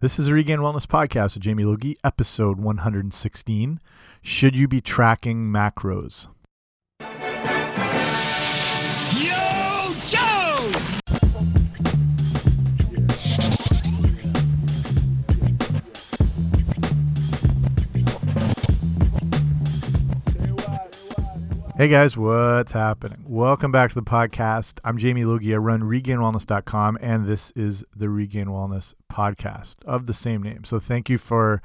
This is the Regained Wellness Podcast with Jamie Logie, episode 116. Should you be tracking macros? Hey guys, what's happening? Welcome back to the podcast. I'm Jamie Logie. I run regainedwellness.com, and this is the Regained Wellness Podcast of the same name. So thank you for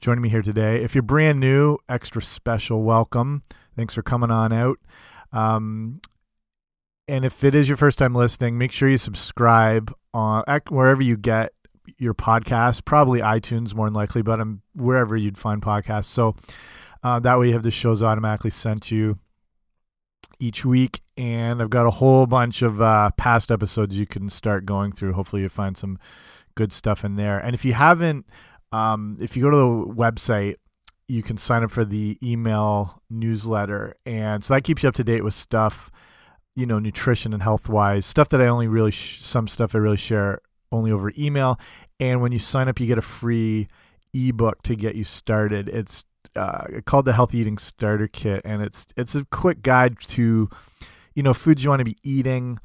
joining me here today. If you're brand new, extra special welcome. Thanks for coming on out. Um, and if it is your first time listening, make sure you subscribe on wherever you get your podcast, probably iTunes more than likely, but wherever you'd find podcasts. So uh, that way you have the shows automatically sent to you each week. And I've got a whole bunch of uh, past episodes you can start going through. Hopefully you find some good stuff in there. And if you haven't, um, if you go to the website, you can sign up for the email newsletter. And so that keeps you up to date with stuff, you know, nutrition and health wise, stuff that I only really, some stuff I really share only over email. And when you sign up, you get a free ebook to get you started. It's uh, called the Healthy Eating Starter Kit, and it's it's a quick guide to, you know, foods you want to be eating,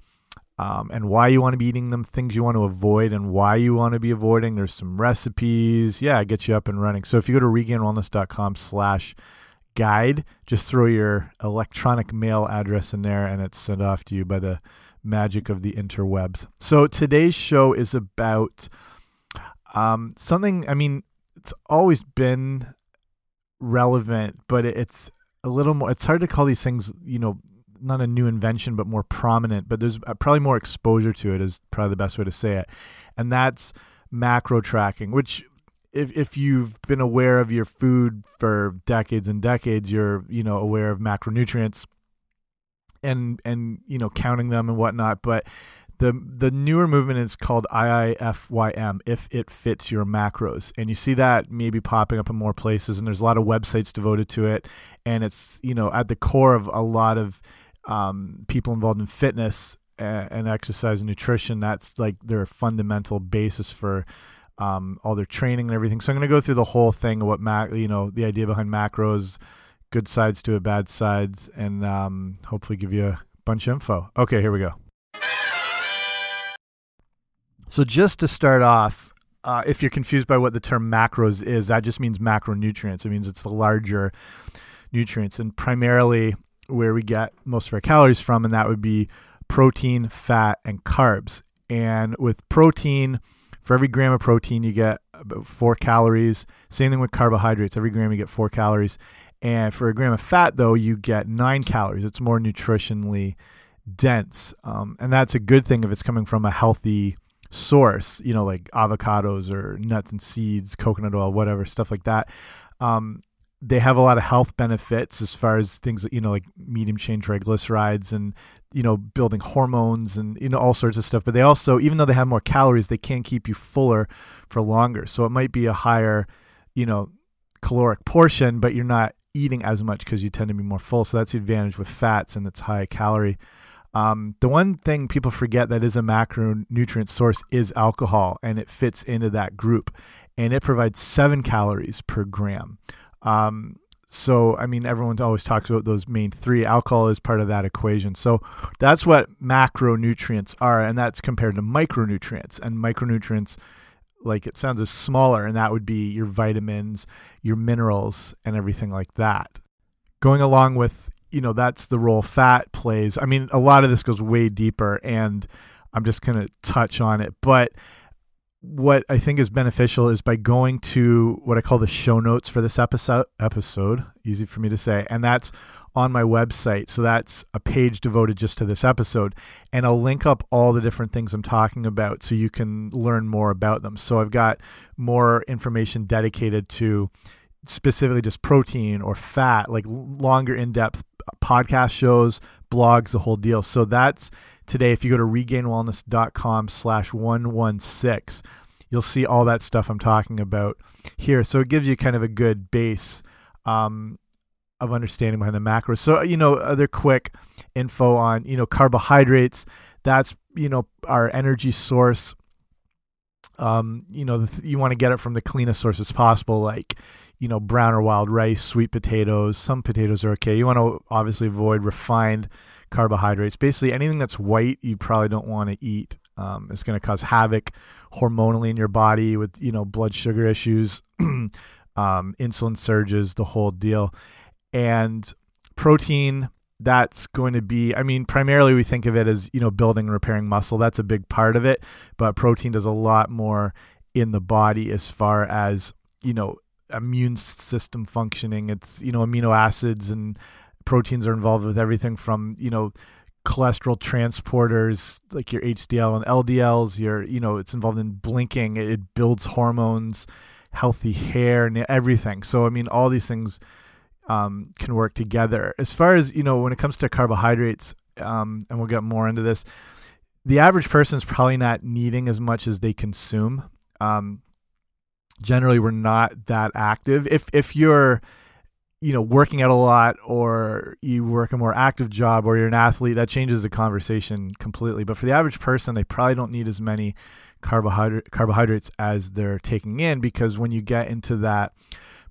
um, and why you want to be eating them, things you want to avoid, and why you want to be avoiding. There's some recipes, yeah, get you up and running. So if you go to regainedwellness.com/slash guide, just throw your electronic mail address in there, and it's sent off to you by the magic of the interwebs. So today's show is about um, something. I mean, it's always been relevant, but it's a little more. It's hard to call these things, you know, not a new invention, but more prominent. But there's uh, probably more exposure to it. Is probably the best way to say it, and that's macro tracking. Which, if if you've been aware of your food for decades and decades, you're you know aware of macronutrients, and and you know counting them and whatnot. But the the newer movement is called IIFYM if it fits your macros. And you see that maybe popping up in more places and there's a lot of websites devoted to it. And it's you know at the core of a lot of um, people involved in fitness and, and, exercise and nutrition that's like their fundamental basis for um, all their training and everything. So I'm going to go through the whole thing of what mac you know the idea behind macros good sides to it bad sides and um, hopefully give you a bunch of info. Okay here we go so just to start off, uh, if you're confused by what the term macros is, that just means macronutrients. It means it's the larger nutrients, and primarily where we get most of our calories from, and that would be protein, fat, and carbs. And with protein, for every gram of protein, you get about four calories. Same thing with carbohydrates. Every gram, you get four calories. And for a gram of fat, though, you get nine calories. It's more nutritionally dense. Um, and that's a good thing if it's coming from a healthy source, you know, like avocados or nuts and seeds, coconut oil, whatever, stuff like that. Um, they have a lot of health benefits as far as things, you know, like medium chain triglycerides and, you know, building hormones and, you know, all sorts of stuff. But they also, even though they have more calories, they can keep you fuller for longer. So it might be a higher, you know, caloric portion, but you're not eating as much because you tend to be more full. So that's the advantage with fats and it's high calorie um, the one thing people forget that is a macronutrient source is alcohol, and it fits into that group, and it provides seven calories per gram. Um, so, I mean, everyone always talks about those main three. Alcohol is part of that equation. So, that's what macronutrients are, and that's compared to micronutrients. And micronutrients, like it sounds, is smaller, and that would be your vitamins, your minerals, and everything like that. Going along with you know that's the role fat plays. I mean, a lot of this goes way deeper, and I'm just going to touch on it. But what I think is beneficial is by going to what I call the show notes for this episode. Episode, easy for me to say, and that's on my website. So that's a page devoted just to this episode, and I'll link up all the different things I'm talking about, so you can learn more about them. So I've got more information dedicated to specifically just protein or fat, like longer in depth podcast shows, blogs, the whole deal. So that's today. If you go to regainedwellness.com slash 116, you'll see all that stuff I'm talking about here. So it gives you kind of a good base um, of understanding behind the macros. So, you know, other quick info on, you know, carbohydrates. That's, you know, our energy source. Um, you know, th you want to get it from the cleanest sources possible, like you know, brown or wild rice, sweet potatoes. Some potatoes are okay. You want to obviously avoid refined carbohydrates. Basically, anything that's white, you probably don't want to eat. Um, it's going to cause havoc hormonally in your body with you know blood sugar issues, um, insulin surges, the whole deal. And protein, that's going to be. I mean, primarily we think of it as you know building and repairing muscle. That's a big part of it, but protein does a lot more in the body as far as you know immune system functioning. It's you know amino acids and proteins are involved with everything from you know cholesterol transporters like your HDL and LDLs. Your you know it's involved in blinking. It builds hormones, healthy hair, and everything. So I mean all these things um, can work together. As far as you know when it comes to carbohydrates, um, and we'll get more into this. The average person is probably not needing as much as they consume. Um, generally we're not that active. If if you're you know working out a lot or you work a more active job or you're an athlete that changes the conversation completely but for the average person they probably don't need as many carbohydrate carbohydrates as they're taking in because when you get into that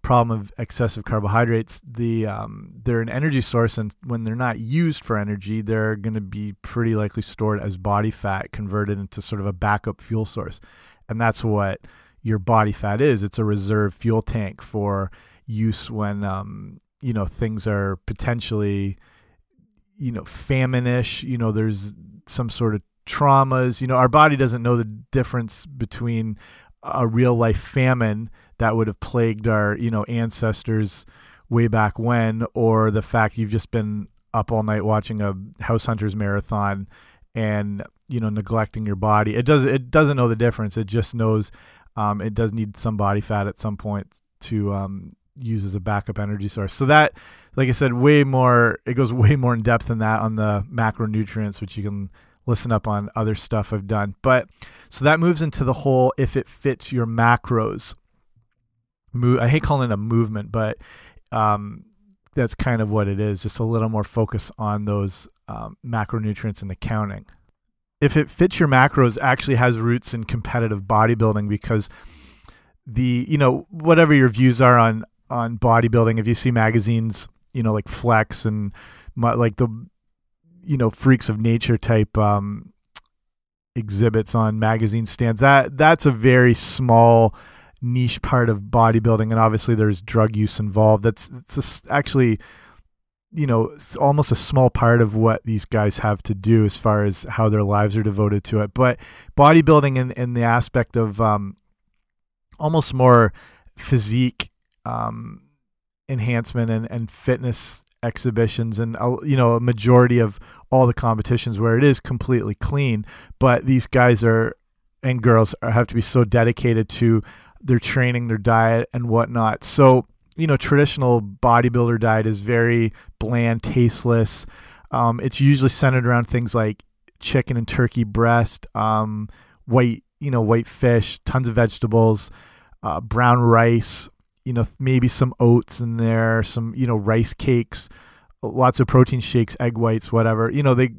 problem of excessive carbohydrates the um, they're an energy source and when they're not used for energy they're going to be pretty likely stored as body fat converted into sort of a backup fuel source and that's what your body fat is. It's a reserve fuel tank for use when um, you know things are potentially you know famine-ish. You know, there's some sort of traumas. You know, our body doesn't know the difference between a real life famine that would have plagued our you know ancestors way back when, or the fact you've just been up all night watching a house hunters marathon and you know neglecting your body. It does it doesn't know the difference. It just knows um, it does need some body fat at some point to um, use as a backup energy source. So that, like I said, way more. It goes way more in depth than that on the macronutrients, which you can listen up on other stuff I've done. But so that moves into the whole if it fits your macros. I hate calling it a movement, but um, that's kind of what it is. Just a little more focus on those um, macronutrients and accounting if it fits your macros actually has roots in competitive bodybuilding because the you know whatever your views are on on bodybuilding if you see magazines you know like flex and like the you know freaks of nature type um exhibits on magazine stands that that's a very small niche part of bodybuilding. And obviously there's drug use involved. That's it's actually you know almost a small part of what these guys have to do as far as how their lives are devoted to it but bodybuilding in, in the aspect of um, almost more physique um, enhancement and, and fitness exhibitions and uh, you know a majority of all the competitions where it is completely clean but these guys are and girls are, have to be so dedicated to their training their diet and whatnot. So you know traditional bodybuilder diet is very bland, tasteless. Um, it's usually centered around things like chicken and turkey breast, um, white you know white fish, tons of vegetables, uh, brown rice. You know maybe some oats in there, some you know rice cakes, lots of protein shakes, egg whites, whatever. You know they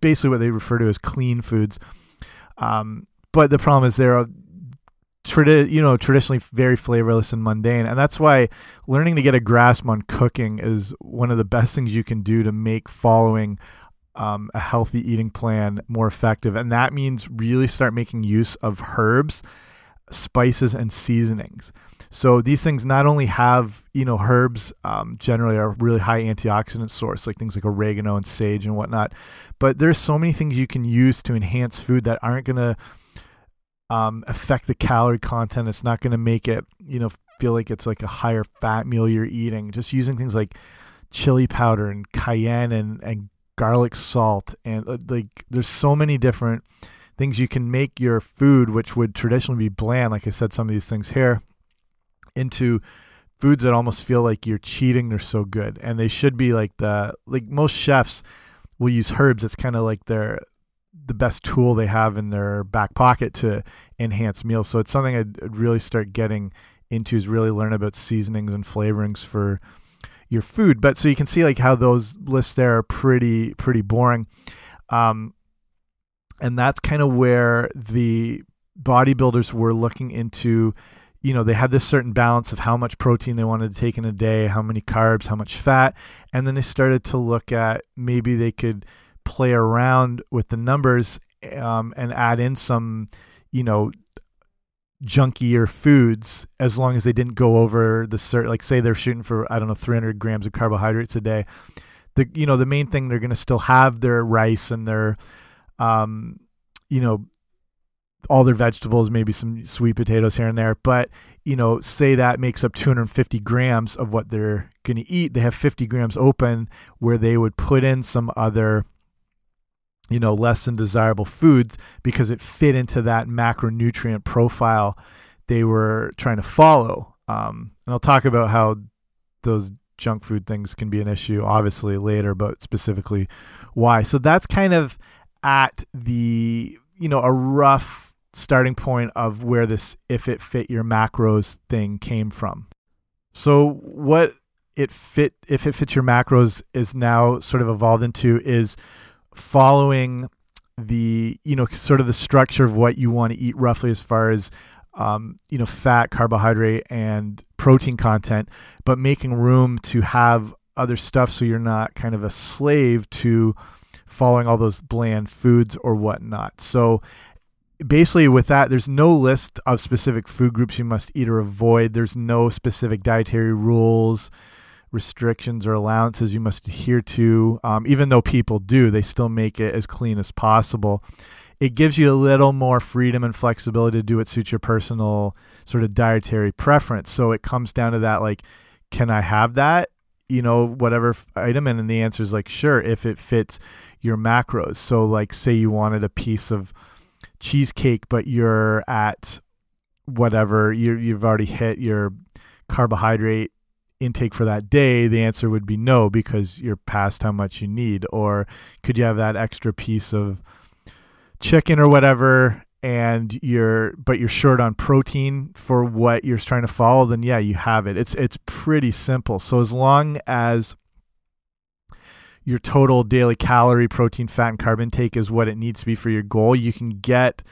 basically what they refer to as clean foods. Um, but the problem is there are tradi- you know traditionally very flavorless and mundane. And that's why learning to get a grasp on cooking is one of the best things you can do to make following um, a healthy eating plan more effective. And that means really start making use of herbs spices and seasonings. So these things not only have you know herbs um, generally are really high antioxidant source like things like oregano and sage and whatnot but there's so many things you can use to enhance food that aren't going to um, affect the calorie content. It's not going to make it, you know, feel like it's like a higher fat meal you're eating. Just using things like chili powder and cayenne and, and garlic salt and uh, like there's so many different things you can make your food, which would traditionally be bland. Like I said, some of these things here into foods that almost feel like you're cheating. They're so good, and they should be like the like most chefs will use herbs. It's kind of like their the best tool they have in their back pocket to enhance meals. So it's something I'd, really start getting into is really learn about seasonings and flavorings for your food. But so you can see like how those lists there are pretty pretty boring. Um, and that's kind of where the bodybuilders were looking into you know they had this certain balance of how much protein they wanted to take in a day how many carbs how much fat and then they started to look at maybe they could play around with the numbers um, and add in some you know junkier foods as long as they didn't go over the certain like say they're shooting for i don't know 300 grams of carbohydrates a day. The you know the main thing they're going to still have their rice and their um you know all their vegetables maybe some sweet potatoes here and there. But you know say that makes up 250 grams of what they're going to eat they have 50 grams open where they would put in some other you know less than desirable foods because it fit into that macronutrient profile they were trying to follow. Um, and i'll talk about how those junk food things can be an issue obviously later but specifically why. So that's kind of at the you know a rough starting point of where this if it fit your macros thing came from. So what it fit if it fits your macros is now sort of evolved into is following the you know sort of the structure of what you want to eat roughly as far as um, you know fat carbohydrate and protein content but making room to have other stuff so you're not kind of a slave to following all those bland foods or whatnot. So basically with that there's no list of specific food groups you must eat or avoid. There's no specific dietary rules restrictions or allowances you must adhere to. Um, even though people do, they still make it as clean as possible. It gives you a little more freedom and flexibility to do what suits your personal sort of dietary preference. So it comes down to that like, can I have that? You know, whatever item. And the answer is like, sure, if it fits your macros. So, like, say you wanted a piece of cheesecake, but you're at whatever, you you've already hit your carbohydrate intake for that day, the answer would be no because you're past how much you need. Or could you have that extra piece of chicken or whatever and you're but you're short on protein for what you're trying to follow then yeah you have it it's it's pretty simple so as long as your total daily calorie protein fat and carb intake is what it needs to be for your goal you can get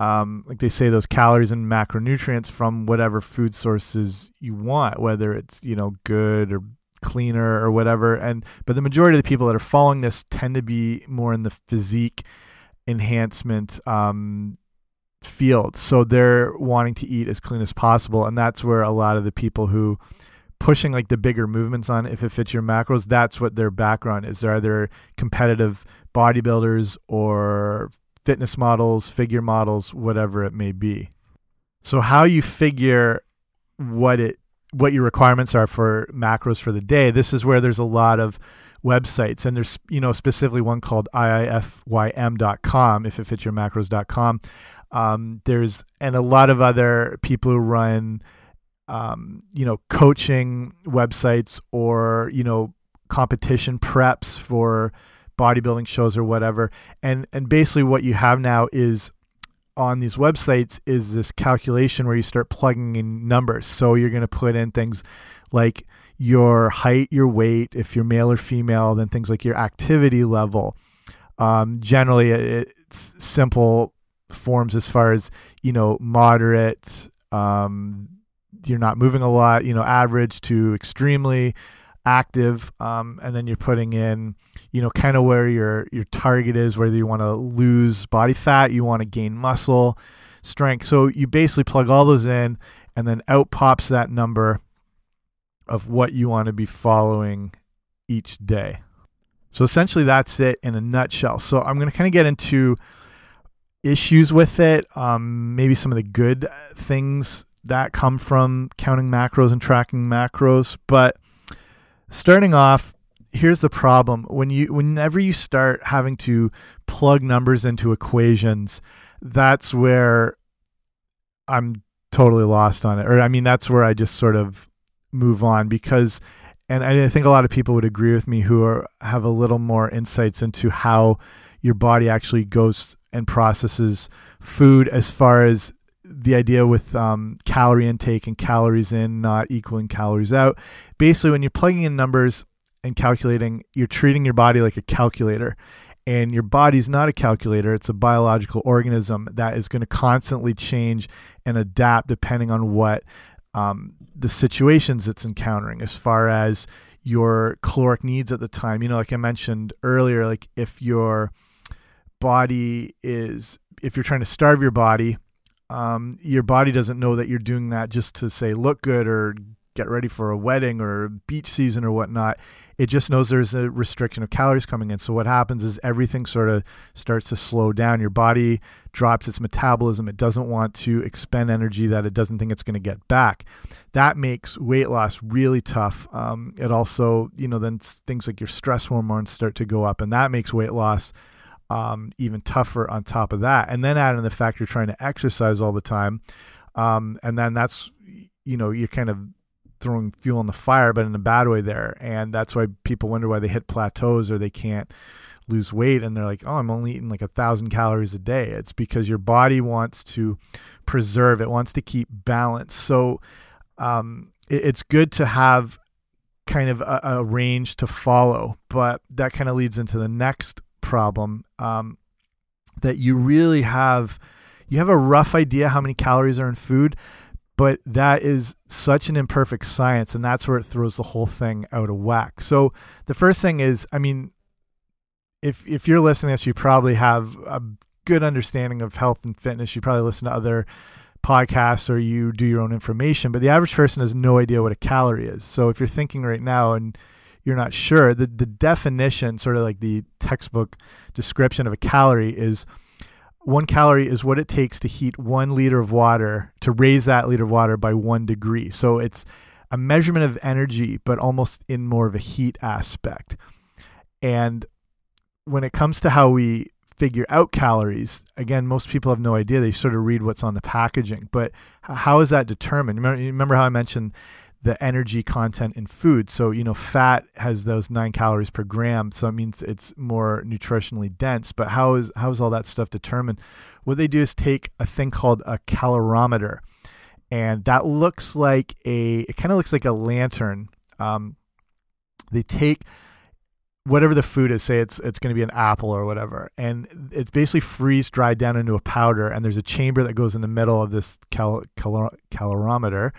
um, like they say, those calories and macronutrients from whatever food sources you want, whether it's you know good or cleaner or whatever. And but the majority of the people that are following this tend to be more in the physique enhancement um, field, so they're wanting to eat as clean as possible, and that's where a lot of the people who pushing like the bigger movements on if it fits your macros that's what their background is. They're either competitive bodybuilders or fitness models, figure models, whatever it may be. So how you figure what it what your requirements are for macros for the day, this is where there's a lot of websites and there's you know specifically one called iifym.com if it fits your macros.com um, there's and a lot of other people who run um, you know coaching websites or you know competition preps for bodybuilding shows or whatever. And and basically what you have now is on these websites is this calculation where you start plugging in numbers. So you're going to put in things like your height, your weight, if you're male or female, then things like your activity level. Um, generally, it's simple forms as far as you know, moderate. Um, you're not moving a lot. You know, average to extremely active, um, and then you're putting in, you know, kind of where your your target is, whether you want to lose body fat, you want to gain muscle strength. So you basically plug all those in, and then out pops that number of what you want to be following each day. So essentially, that's it in a nutshell. So I'm going to kind of get into issues with it, um, maybe some of the good things that come from counting macros and tracking macros, but starting off here's the problem. When you whenever you start having to plug numbers into equations that's where i'm totally lost on it. Or i mean that's where i just sort of move on because and i think a lot of people would agree with me who are have a little more insights into how your body actually goes and processes food as far as the idea with um, calorie intake and calories in not equaling calories out. Basically, when you're plugging in numbers and calculating, you're treating your body like a calculator. And your body's not a calculator, it's a biological organism that is going to constantly change and adapt depending on what um, the situations it's encountering as far as your caloric needs at the time. You know, like I mentioned earlier, like if your body is, if you're trying to starve your body, um, your body doesn't know that you're doing that just to say look good or get ready for a wedding or beach season or whatnot. It just knows there's a restriction of calories coming in. So what happens is everything sort of starts to slow down. Your body drops its metabolism. It doesn't want to expend energy that it doesn't think it's going to get back. That makes weight loss really tough. Um, it also, you know, then things like your stress hormones start to go up, and that makes weight loss um, even tougher on top of that. And then add in the fact you're trying to exercise all the time. Um, and then that's, you know, you're kind of throwing fuel on the fire, but in a bad way there. And that's why people wonder why they hit plateaus or they can't lose weight. And they're like, oh, I'm only eating like a thousand calories a day. It's because your body wants to preserve, it wants to keep balance. So um, it, it's good to have kind of a, a range to follow, but that kind of leads into the next problem um, that you really have you have a rough idea how many calories are in food but that is such an imperfect science and that's where it throws the whole thing out of whack. So the first thing is i mean if if you're listening to this you probably have a good understanding of health and fitness. You probably listen to other podcasts or you do your own information but the average person has no idea what a calorie is. So if you're thinking right now and you're not sure the the definition sort of like the textbook description of a calorie is one calorie is what it takes to heat one liter of water to raise that liter of water by one degree. So it's a measurement of energy, but almost in more of a heat aspect. And when it comes to how we figure out calories, again, most people have no idea. They sort of read what's on the packaging, but how is that determined? Remember, remember how I mentioned the energy content in food. So, you know, fat has those nine calories per gram. So it means it's more nutritionally dense. But how is, how is all that stuff determined? What they do is take a thing called a calorimeter. And that looks like a, it kind of looks like a lantern. Um, they take whatever the food is, say it's it's going to be an apple or whatever, and it's basically freeze dried down into a powder. And there's a chamber that goes in the middle of this cal, cal calorimeter,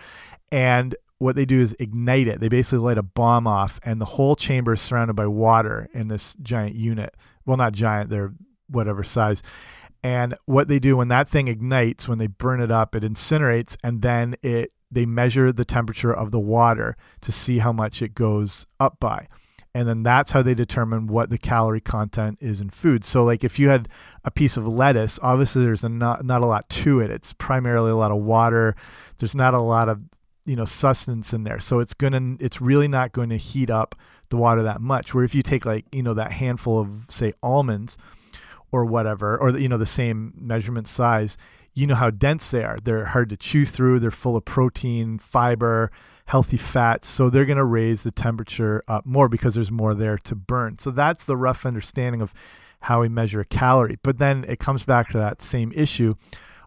and what they do is ignite it. They basically light a bomb off, and the whole chamber is surrounded by water in this giant unit. Well, not giant, they're whatever size. And what they do when that thing ignites, when they burn it up, it incinerates, and then it they measure the temperature of the water to see how much it goes up by. And then that's how they determine what the calorie content is in food. So, like if you had a piece of lettuce, obviously there's a not not a lot to it. It's primarily a lot of water. There's not a lot of you know sustenance in there. So it's gonna it's really not going to heat up the water that much. Where if you take like you know that handful of say almonds or whatever or you know the same measurement size you know how dense they are. They're hard to chew through. They're full of protein fiber healthy fats. So they're going to raise the temperature up more because there's more there to burn. So that's the rough understanding of how we measure a calorie. But then it comes back to that same issue.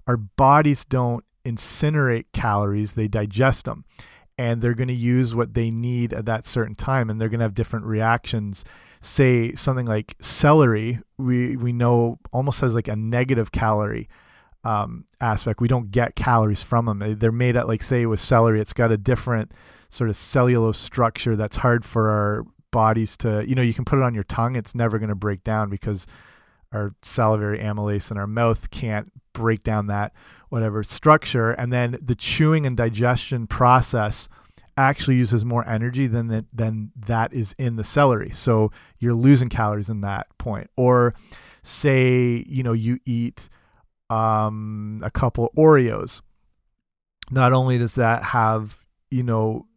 Our bodies don't incinerate calories, they digest them. And they're going to use what they need at that certain time, and they're going to have different reactions. Say something like celery, we we know almost has like a negative calorie um, aspect. We don't get calories from them. They're made at like say with celery, it's got a different sort of cellulose structure that's hard for our bodies to. You know, you can put it on your tongue, it's never going to break down because our salivary amylase in our mouth can't break down that whatever structure. And then the chewing and digestion process actually uses more energy than that than that is in the celery. So you're losing calories in that point. Or say you know you eat um, a couple oreos. Not only does that have you know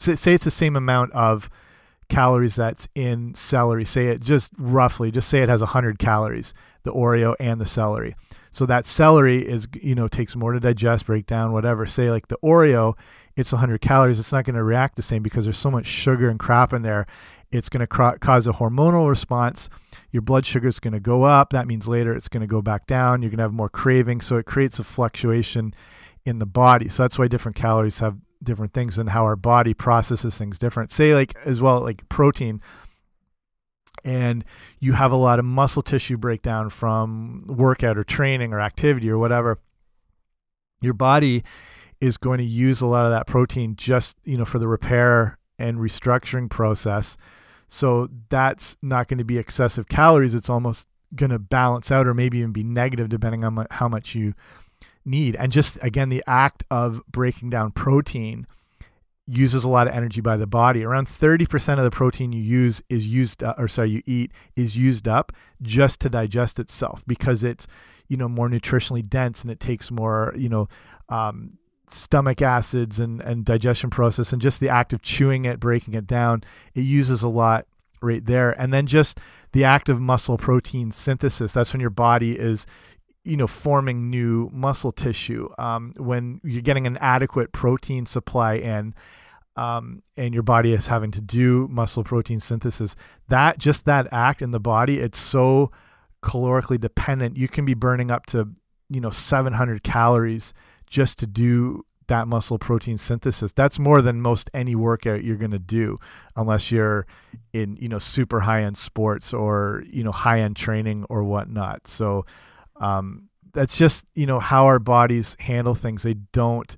say, say it's the same amount of calories that's in celery say it just roughly just say it has 100 calories the oreo and the celery so that celery is, you know, takes more to digest, break down, whatever. Say like the Oreo, it's 100 calories. It's not going to react the same because there's so much sugar and crap in there. It's going to cause a hormonal response. Your blood sugar is going to go up. That means later it's going to go back down. You're going to have more craving. So it creates a fluctuation in the body. So that's why different calories have different things and how our body processes things different. Say like as well like protein and you have a lot of muscle tissue breakdown from workout or training or activity or whatever, your body is going to use a lot of that protein just you know for the repair and restructuring process. So that's not going to be excessive calories. It's almost going to balance out or maybe even be negative depending on how much you need. And just again, the act of breaking down protein uses a lot of energy by the body. Around 30% of the protein you use is used, uh, or sorry, you eat is used up just to digest itself because it's, you know, more nutritionally dense and it takes more, you know, um, stomach acids and, and digestion process and just the act of chewing it, breaking it down, it uses a lot right there. And then just the act of muscle protein synthesis. That's when your body is, you know, forming new muscle tissue. Um, when you're getting an adequate protein supply in, um, and your body is having to do muscle protein synthesis, that just that act in the body, it's so calorically dependent. You can be burning up to, you know, 700 calories just to do that muscle protein synthesis. That's more than most any workout you're going to do unless you're in, you know, super high end sports or, you know, high end training or whatnot. So, um, that's just, you know, how our bodies handle things. They don't,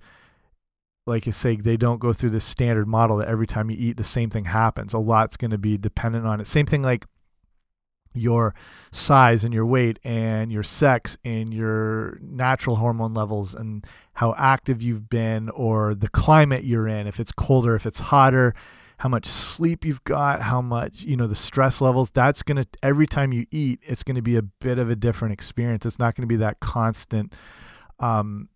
like you say, they don't go through this standard model that every time you eat, the same thing happens. A lot's going to be dependent on it. Same thing like your size and your weight and your sex and your natural hormone levels and how active you've been or the climate you're in if it's colder if it's hotter how much sleep you've got how much you know the stress levels that's going to every time you eat it's going to be a bit of a different experience. It's not going to be that constant um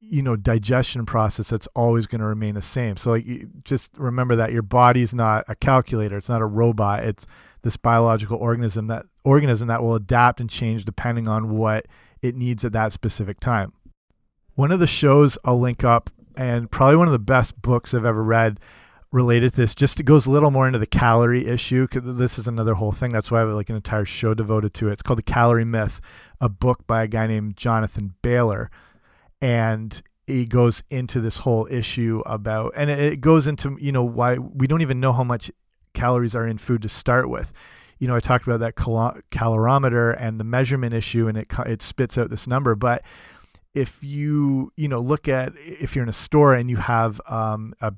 you know digestion process that's always going to remain the same. So like just remember that your body's not a calculator it's not a robot it's this biological organism that organism that will adapt and change depending on what it needs at that specific time. One of the shows i'll link up and probably one of the best books i've ever read related to this just it goes a little more into the calorie issue this is another whole thing. That's why i have like an entire show devoted to it. It's called the calorie myth a book by a guy named jonathan bailor and he goes into this whole issue about and it goes into you know why we don't even know how much calories are in food to start with. You know i talked about that cal calorimeter and the measurement issue and it it spits out this number. But if you you know look at if you're in a store and you have um, a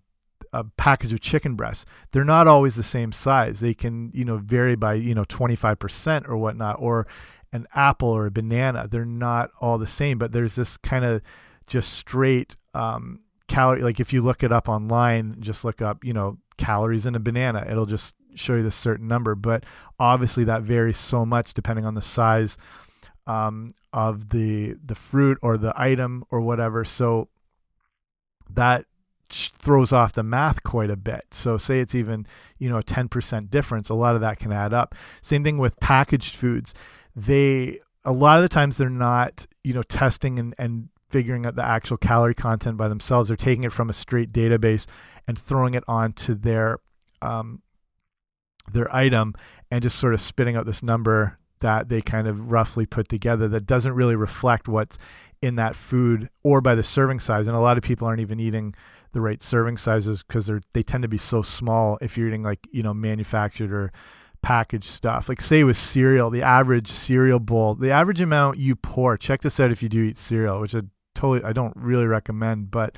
a package of chicken breasts they're not always the same size they can you know vary by you know 25% or whatnot or an apple or a banana. They're not all the same, but there's this kind of just straight um, calorie. Like if you look it up online, just look up, you know, calories in a banana. It'll just show you this certain number. But obviously that varies so much depending on the size um, of the the fruit or the item or whatever. So that throws off the math quite a bit. So say it's even, you know, a 10% difference, a lot of that can add up. Same thing with packaged foods they a lot of the times they're not you know testing and, and figuring out the actual calorie content by themselves they're taking it from a straight database and throwing it onto their um, their item and just sort of spitting out this number that they kind of roughly put together that doesn't really reflect what's in that food or by the serving size and a lot of people aren't even eating the right serving sizes because they're they tend to be so small if you're eating like you know manufactured or packaged stuff. Like say with cereal, the average cereal bowl, the average amount you pour. Check this out if you do eat cereal, which I totally I don't really recommend, but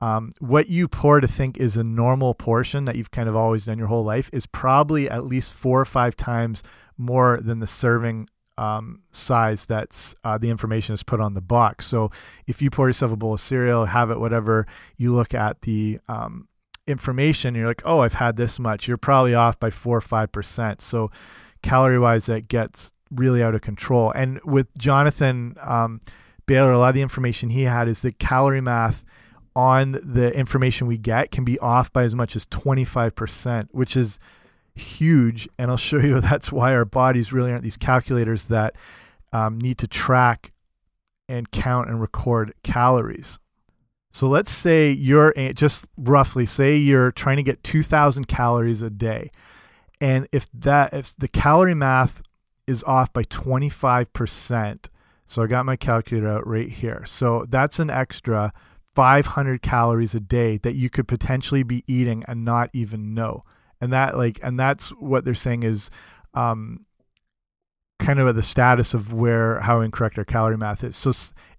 um, what you pour to think is a normal portion that you've kind of always done your whole life is probably at least four or five times more than the serving um, size that's uh, the information is put on the box. So if you pour yourself a bowl of cereal, have it whatever, you look at the um, information you're like oh i've had this much. You're probably off by four or five percent. So calorie wise that gets really out of control. And with jonathan um, bailor a lot of the information he had is that calorie math on the information we get can be off by as much as 25% which is huge and i'll show you that's why our bodies really aren't these calculators that um, need to track and count and record calories so let's say you're just roughly say you're trying to get 2000 calories a day. And if that if the calorie math is off by 25%, so I got my calculator out right here. So that's an extra 500 calories a day that you could potentially be eating and not even know. And that like and that's what they're saying is um, kind of the status of where how incorrect our calorie math is. So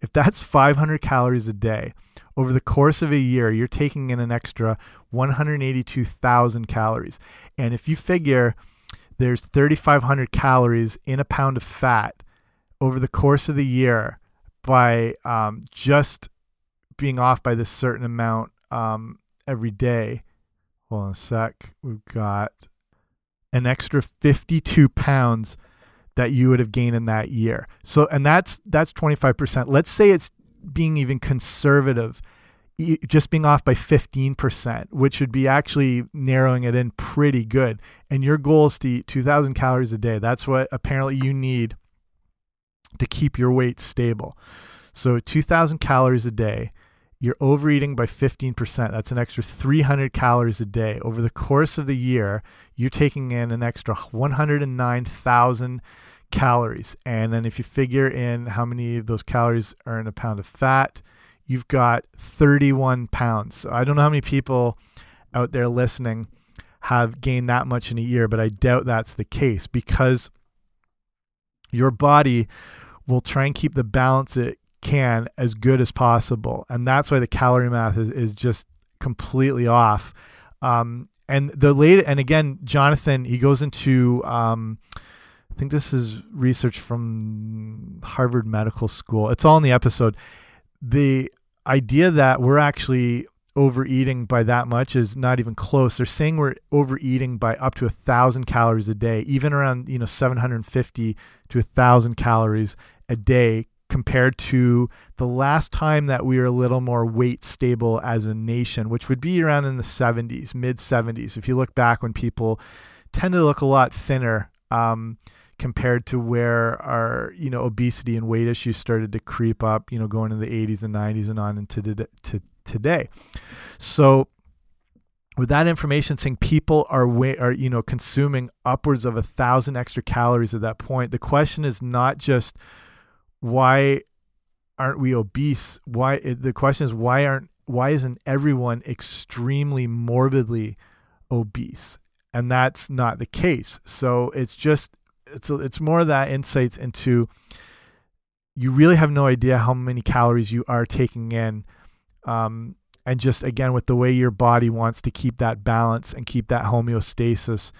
if that's 500 calories a day over the course of a year, you're taking in an extra 182,000 calories. And if you figure there's 3,500 calories in a pound of fat over the course of the year by um, just being off by this certain amount um, every day. Hold on a sec. We've got an extra 52 pounds that you would have gained in that year. So, and that's that's 25%. Let's say it's being even conservative, just being off by 15%, which would be actually narrowing it in pretty good. And your goal is to eat 2,000 calories a day. That's what apparently you need to keep your weight stable. So, 2,000 calories a day you're overeating by 15%. That's an extra 300 calories a day. Over the course of the year, you're taking in an extra 109,000 calories. And then if you figure in how many of those calories are in a pound of fat, you've got 31 pounds. So I don't know how many people out there listening have gained that much in a year, but I doubt that's the case because your body will try and keep the balance it can as good as possible. And that's why the calorie math is, is just completely off. Um, and the late, and again, Jonathan, he goes into, um, I think this is research from Harvard Medical School. It's all in the episode. The idea that we're actually overeating by that much is not even close. They're saying we're overeating by up to a thousand calories a day, even around you know 750 to a thousand calories a day compared to the last time that we were a little more weight stable as a nation, which would be around in the 70s, mid 70s. If you look back when people tend to look a lot thinner um, compared to where our you know obesity and weight issues started to creep up, you know, going in the 80s and 90s and on into to today. So with that information saying people are way, are you know consuming upwards of a thousand extra calories at that point, the question is not just why aren't we obese? Why the question is why aren't why isn't everyone extremely morbidly obese? And that's not the case. So it's just it's it's more that insights into you really have no idea how many calories you are taking in. Um, and just again with the way your body wants to keep that balance and keep that homeostasis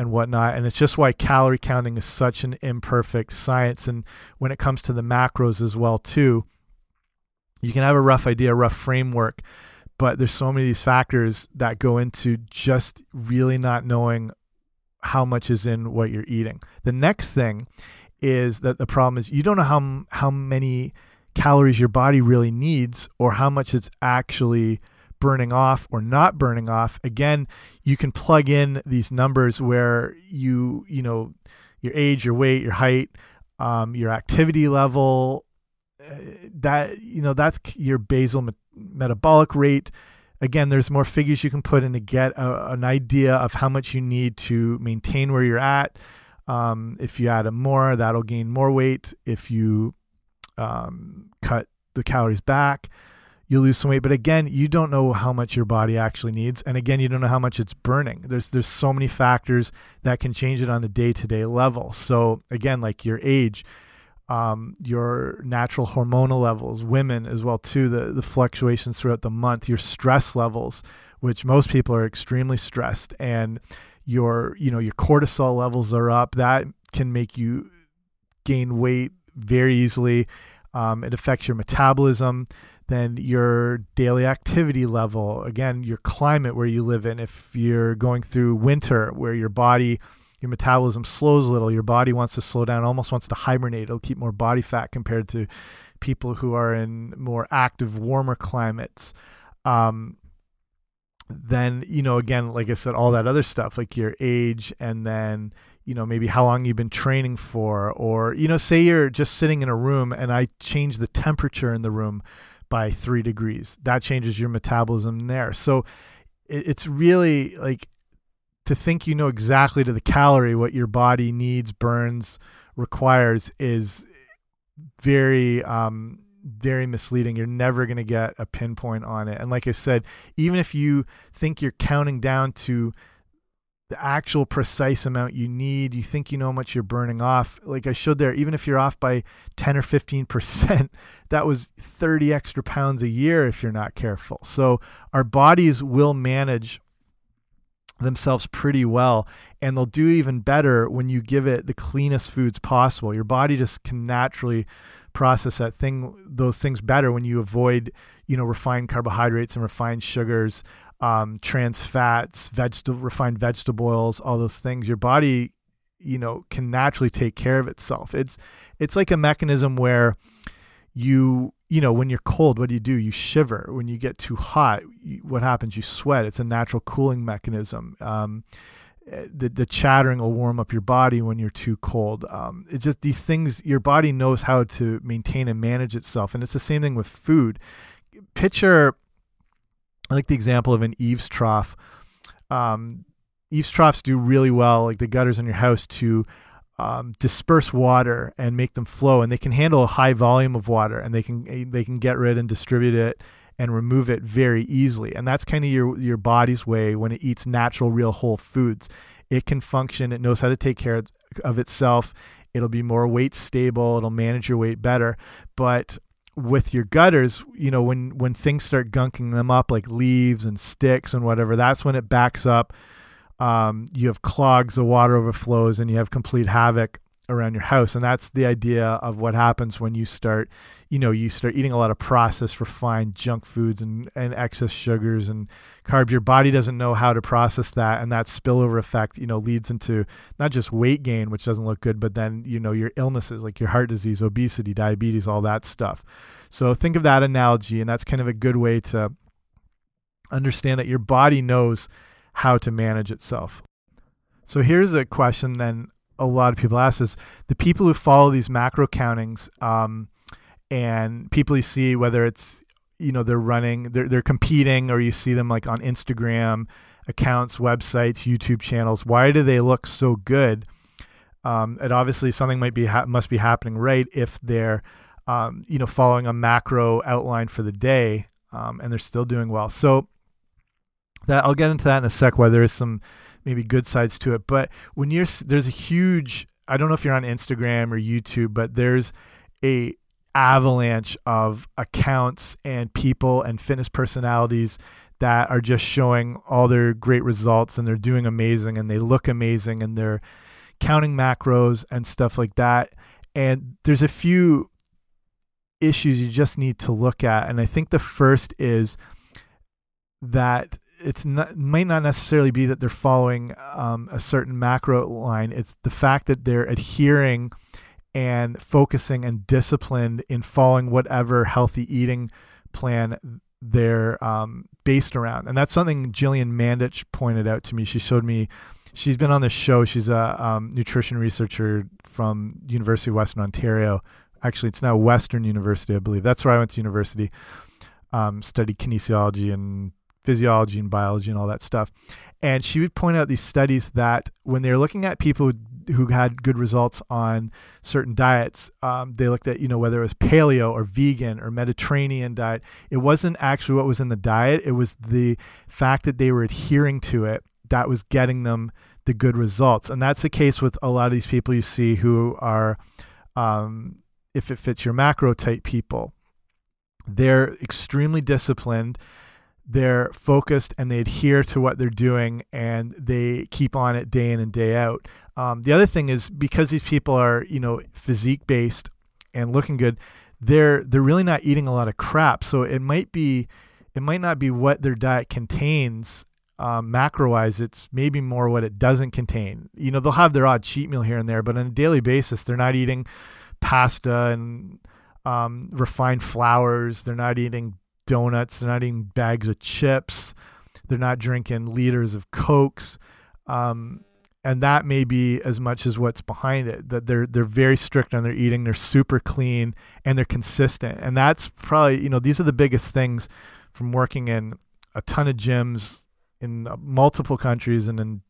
and whatnot. And it's just why calorie counting is such an imperfect science. And when it comes to the macros as well, too, you can have a rough idea, a rough framework, but there's so many of these factors that go into just really not knowing how much is in what you're eating. The next thing is that the problem is you don't know how how many calories your body really needs or how much it's actually burning off or not burning off again you can plug in these numbers where you you know your age your weight your height um, your activity level uh, that you know that's your basal me metabolic rate. Again there's more figures you can put in to get a, an idea of how much you need to maintain where you're at. Um, if you add a more that'll gain more weight. If you um, cut the calories back you lose some weight. But again you don't know how much your body actually needs. And again you don't know how much it's burning. There's there's so many factors that can change it on a day-to-day level. So again like your age um, your natural hormonal levels women as well too the the fluctuations throughout the month your stress levels which most people are extremely stressed and your you know your cortisol levels are up. That can make you gain weight very easily. Um, it affects your metabolism then your daily activity level, again, your climate where you live in. If you're going through winter where your body, your metabolism slows a little, your body wants to slow down, almost wants to hibernate. It'll keep more body fat compared to people who are in more active, warmer climates. Um, then, you know, again, like I said, all that other stuff, like your age and then, you know, maybe how long you've been training for, or, you know, say you're just sitting in a room and I change the temperature in the room by three degrees. That changes your metabolism there. So it, it's really like to think you know exactly to the calorie what your body needs, burns, requires is very um, very misleading. You're never going to get a pinpoint on it. And like I said, even if you think you're counting down to the actual precise amount you need. You think you know how much you're burning off. Like I showed there, even if you're off by 10 or 15%, that was 30 extra pounds a year if you're not careful. So our bodies will manage themselves pretty well and they'll do even better when you give it the cleanest foods possible your body just can naturally process that thing those things better when you avoid you know refined carbohydrates and refined sugars um, trans fats vegetable refined vegetable oils all those things your body you know can naturally take care of itself it's it's like a mechanism where you you know, when you're cold, what do you do? You shiver. When you get too hot, you, what happens? You sweat. It's a natural cooling mechanism. Um, the, the chattering will warm up your body when you're too cold. Um, it's just these things, your body knows how to maintain and manage itself. And it's the same thing with food. Picture, I like the example of an eaves trough. Um, eaves troughs do really well, like the gutters in your house, to um, disperse water and make them flow, and they can handle a high volume of water, and they can they can get rid and distribute it and remove it very easily. And that's kind of your your body's way when it eats natural, real, whole foods. It can function. It knows how to take care of itself. It'll be more weight stable. It'll manage your weight better. But with your gutters, you know, when when things start gunking them up like leaves and sticks and whatever, that's when it backs up. Um, you have clogs, the water overflows, and you have complete havoc around your house. And that's the idea of what happens when you start, you know, you start eating a lot of processed, refined junk foods and, and excess sugars and carbs. Your body doesn't know how to process that. And that spillover effect, you know, leads into not just weight gain, which doesn't look good, but then, you know, your illnesses like your heart disease, obesity, diabetes, all that stuff. So think of that analogy. And that's kind of a good way to understand that your body knows how to manage itself. So here's a question then a lot of people ask is the people who follow these macro countings um, and people you see whether it's you know they're running they're they're competing or you see them like on Instagram accounts, websites, YouTube channels. Why do they look so good? Um, and obviously something might be must be happening right if they're um, you know following a macro outline for the day um, and they're still doing well. So that I'll get into that in a sec. Why there is some maybe good sides to it, but when you're there's a huge I don't know if you're on Instagram or YouTube, but there's a avalanche of accounts and people and fitness personalities that are just showing all their great results and they're doing amazing and they look amazing and they're counting macros and stuff like that. And there's a few issues you just need to look at. And I think the first is that it's not might not necessarily be that they're following um, a certain macro line. It's the fact that they're adhering and focusing and disciplined in following whatever healthy eating plan they're um, based around. And that's something Jillian Mandich pointed out to me. She showed me. She's been on this show. She's a um, nutrition researcher from University of Western Ontario. Actually, it's now Western University, I believe. That's where I went to university. Um, studied kinesiology and physiology and biology and all that stuff. And she would point out these studies that when they're looking at people who had good results on certain diets, um, they looked at you know whether it was paleo or vegan or Mediterranean diet. It wasn't actually what was in the diet; it was the fact that they were adhering to it that was getting them the good results. And that's the case with a lot of these people you see who are, um, if it fits your macro type people, they're extremely disciplined they're focused and they adhere to what they're doing and they keep on it day in and day out. Um, the other thing is because these people are you know physique based and looking good, they're they're really not eating a lot of crap. So it might be it might not be what their diet contains um, macro wise. It's maybe more what it doesn't contain. You know they'll have their odd cheat meal here and there, but on a daily basis they're not eating pasta and um, refined flours. They're not eating donuts. They're not eating bags of chips. They're not drinking liters of cokes. Um, and that may be as much as what's behind it. That they're they're very strict on their eating. They're super clean and they're consistent. And that's probably you know these are the biggest things from working in a ton of gyms in uh, multiple countries and in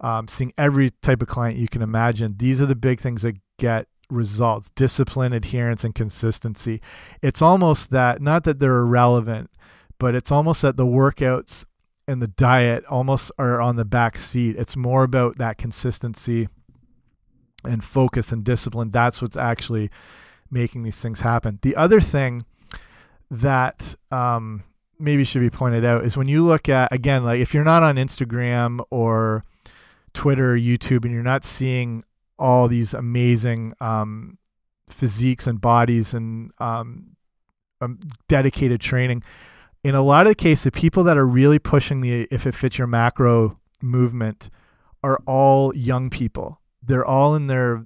um, seeing every type of client you can imagine. These are the big things that get results discipline adherence and consistency it's almost that not that they're irrelevant but it's almost that the workouts and the diet almost are on the back seat. It's more about that consistency and focus and discipline. That's what's actually making these things happen. The other thing that um, maybe should be pointed out is when you look at again, like if you're not on Instagram or Twitter or YouTube and you're not seeing all these amazing um, physiques and bodies and um, um, dedicated training. In a lot of the cases, the people that are really pushing the if it fits your macro movement are all young people. They're all in their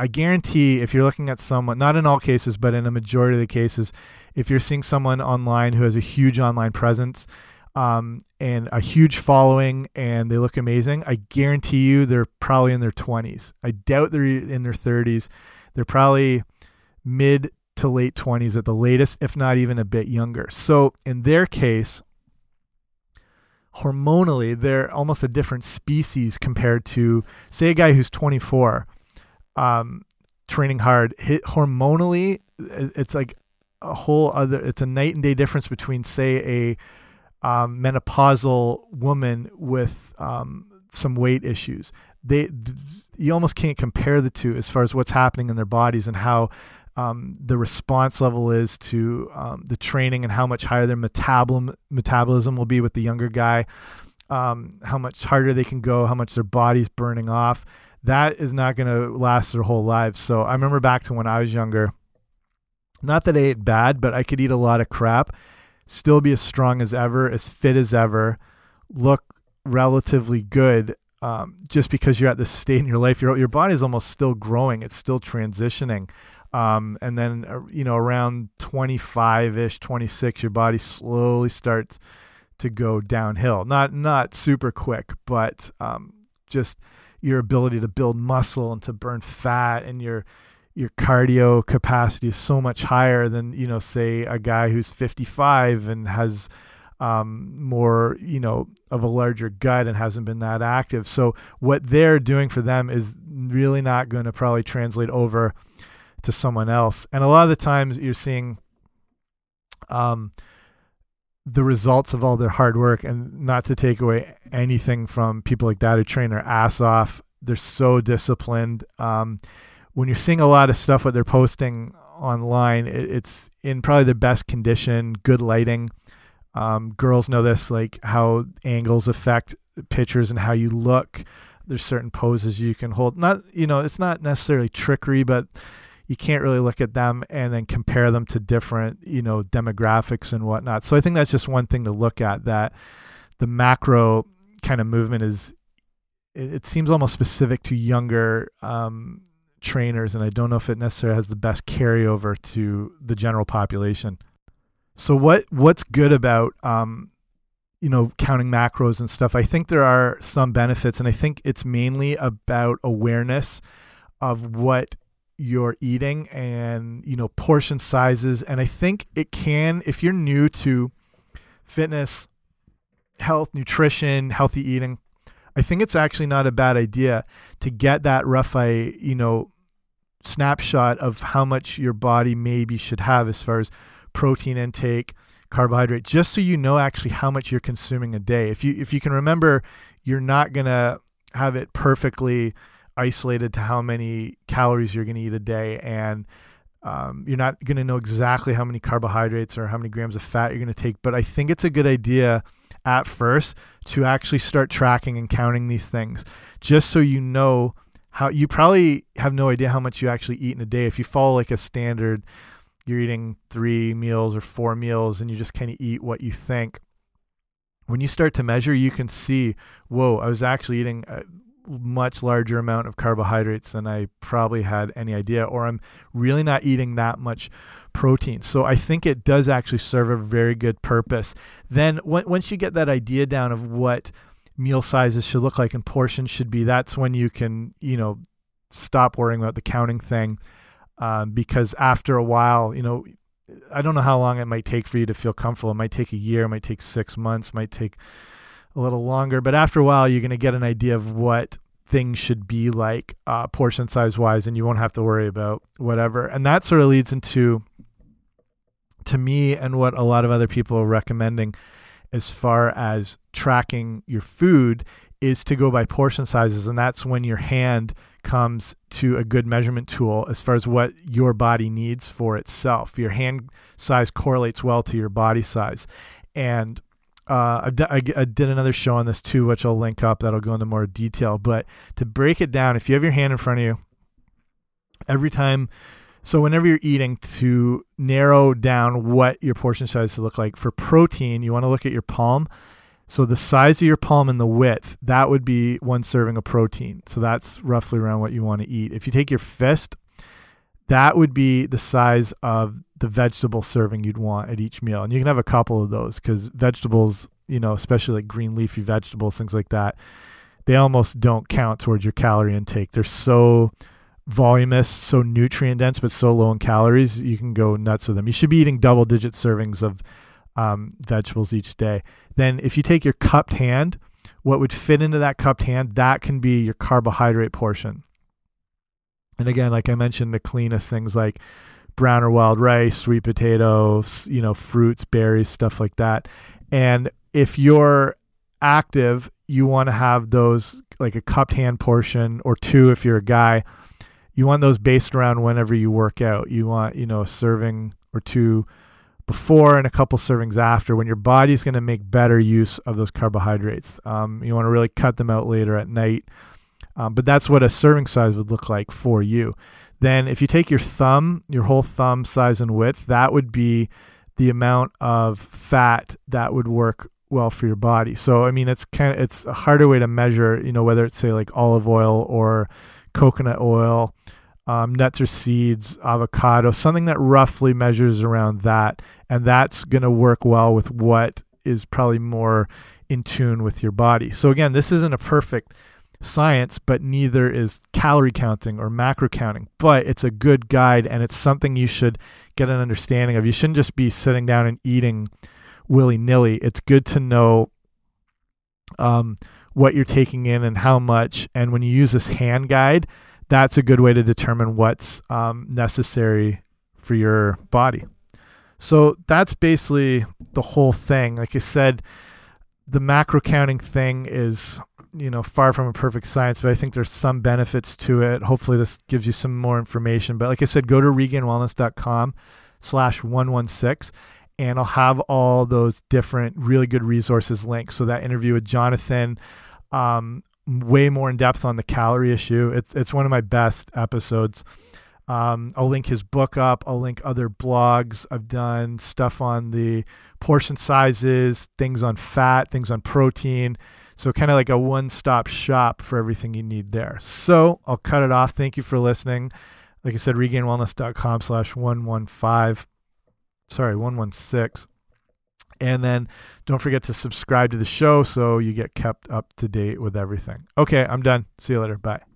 I guarantee if you're looking at someone, not in all cases, but in a majority of the cases, if you're seeing someone online who has a huge online presence um, and a huge following and they look amazing, I guarantee you they're probably in their 20s. I doubt they're in their 30s. They're probably mid to late 20s at the latest, if not even a bit younger. So in their case, hormonally, they're almost a different species compared to, say, a guy who's 24 um, training hard. Hit hormonally, it's like a whole other. It's a night and day difference between, say, a um, menopausal woman with um, some weight issues. They, you almost can't compare the two as far as what's happening in their bodies and how um, the response level is to um, the training and how much higher their metabolism metabolism will be with the younger guy, um, how much harder they can go, how much their body's burning off that is not going to last their whole lives. So I remember back to when I was younger, not that I ate bad, but I could eat a lot of crap, still be as strong as ever, as fit as ever, look relatively good. Um, just because you're at this state in your life, your your body is almost still growing. It's still transitioning. Um, and then uh, you know around 25 ish, 26, your body slowly starts to go downhill. Not not super quick, but um, just your ability to build muscle and to burn fat and your your cardio capacity is so much higher than you know say a guy who's 55 and has um, more you know of a larger gut and hasn't been that active so what they're doing for them is really not going to probably translate over to someone else and a lot of the times you're seeing um, the results of all their hard work and not to take away anything from people like that who train their ass off. They're so disciplined. Um, when you're seeing a lot of stuff what they're posting online, it, it's in probably the best condition, good lighting. Um, girls know this, like how angles affect pictures and how you look. There's certain poses you can hold. Not, you know, it's not necessarily trickery, but you can't really look at them and then compare them to different you know demographics and whatnot so i think that's just one thing to look at that the macro kind of movement is it, it seems almost specific to younger um, trainers and i don't know if it necessarily has the best carryover to the general population. So what what's good about um, you know counting macros and stuff? I think there are some benefits and i think it's mainly about awareness of what you're eating and you know portion sizes. And i think it can if you're new to fitness health nutrition healthy eating i think it's actually not a bad idea to get that rough i you know snapshot of how much your body maybe should have as far as protein intake carbohydrate just so you know actually how much you're consuming a day. If you if you can remember you're not going to have it perfectly isolated to how many calories you're going to eat a day and um, you're not going to know exactly how many carbohydrates or how many grams of fat you're going to take but i think it's a good idea at first to actually start tracking and counting these things. Just so you know how you probably have no idea how much you actually eat in a day. If you follow like a standard you're eating three meals or four meals and you just kind of eat what you think. When you start to measure you can see whoa i was actually eating uh, much larger amount of carbohydrates than I probably had any idea, or I'm really not eating that much protein. So I think it does actually serve a very good purpose. Then once you get that idea down of what meal sizes should look like and portions should be, that's when you can, you know, stop worrying about the counting thing. Um, because after a while, you know, I don't know how long it might take for you to feel comfortable. It might take a year, it might take six months, might take a little longer. But after a while, you're going to get an idea of what things should be like uh, portion size wise, and you won't have to worry about whatever. And that sort of leads into, to me, and what a lot of other people are recommending, as far as tracking your food is to go by portion sizes and that's when your hand comes to a good measurement tool as far as what your body needs for itself your hand size correlates well to your body size and uh, I, I did another show on this too which i'll link up that'll go into more detail but to break it down if you have your hand in front of you every time so whenever you're eating to narrow down what your portion size to look like for protein you want to look at your palm so the size of your palm and the width, that would be one serving of protein. So that's roughly around what you want to eat. If you take your fist, that would be the size of the vegetable serving you'd want at each meal. And you can have a couple of those because vegetables, you know, especially like green leafy vegetables, things like that, they almost don't count towards your calorie intake. They're so voluminous, so nutrient dense, but so low in calories, you can go nuts with them. You should be eating double digit servings of um, vegetables each day. Then, if you take your cupped hand, what would fit into that cupped hand, that can be your carbohydrate portion. And again, like I mentioned, the cleanest things like brown or wild rice, sweet potatoes, you know, fruits, berries, stuff like that. And if you're active, you want to have those like a cupped hand portion or two if you're a guy. You want those based around whenever you work out. You want, you know, a serving or two before and a couple servings after when your body's going to make better use of those carbohydrates. Um, you want to really cut them out later at night. Um, but that's what a serving size would look like for you. Then, if you take your thumb, your whole thumb size and width, that would be the amount of fat that would work well for your body. So, I mean, it's kind of it's a harder way to measure. You know, whether it's say like olive oil or coconut oil um, nuts or seeds, avocado, something that roughly measures around that. And that's going to work well with what is probably more in tune with your body. So, again, this isn't a perfect science, but neither is calorie counting or macro counting. But it's a good guide and it's something you should get an understanding of. You shouldn't just be sitting down and eating willy nilly. It's good to know um, what you're taking in and how much. And when you use this hand guide, that's a good way to determine what's um, necessary for your body. So that's basically the whole thing. Like I said, the macro counting thing is you know far from a perfect science but i think there's some benefits to it hopefully this gives you some more information but like i said go to regainedwellness.com slash 116 and i'll have all those different really good resources linked so that interview with jonathan um, way more in depth on the calorie issue. It's it's one of my best episodes. Um, I'll link his book up. I'll link other blogs. I've done stuff on the portion sizes, things on fat, things on protein. So kind of like a one-stop shop for everything you need there. So I'll cut it off. Thank you for listening. Like I said, regainedwellness.com slash 115. Sorry, 116. And then don't forget to subscribe to the show so you get kept up to date with everything. Okay, I'm done. See you later. Bye.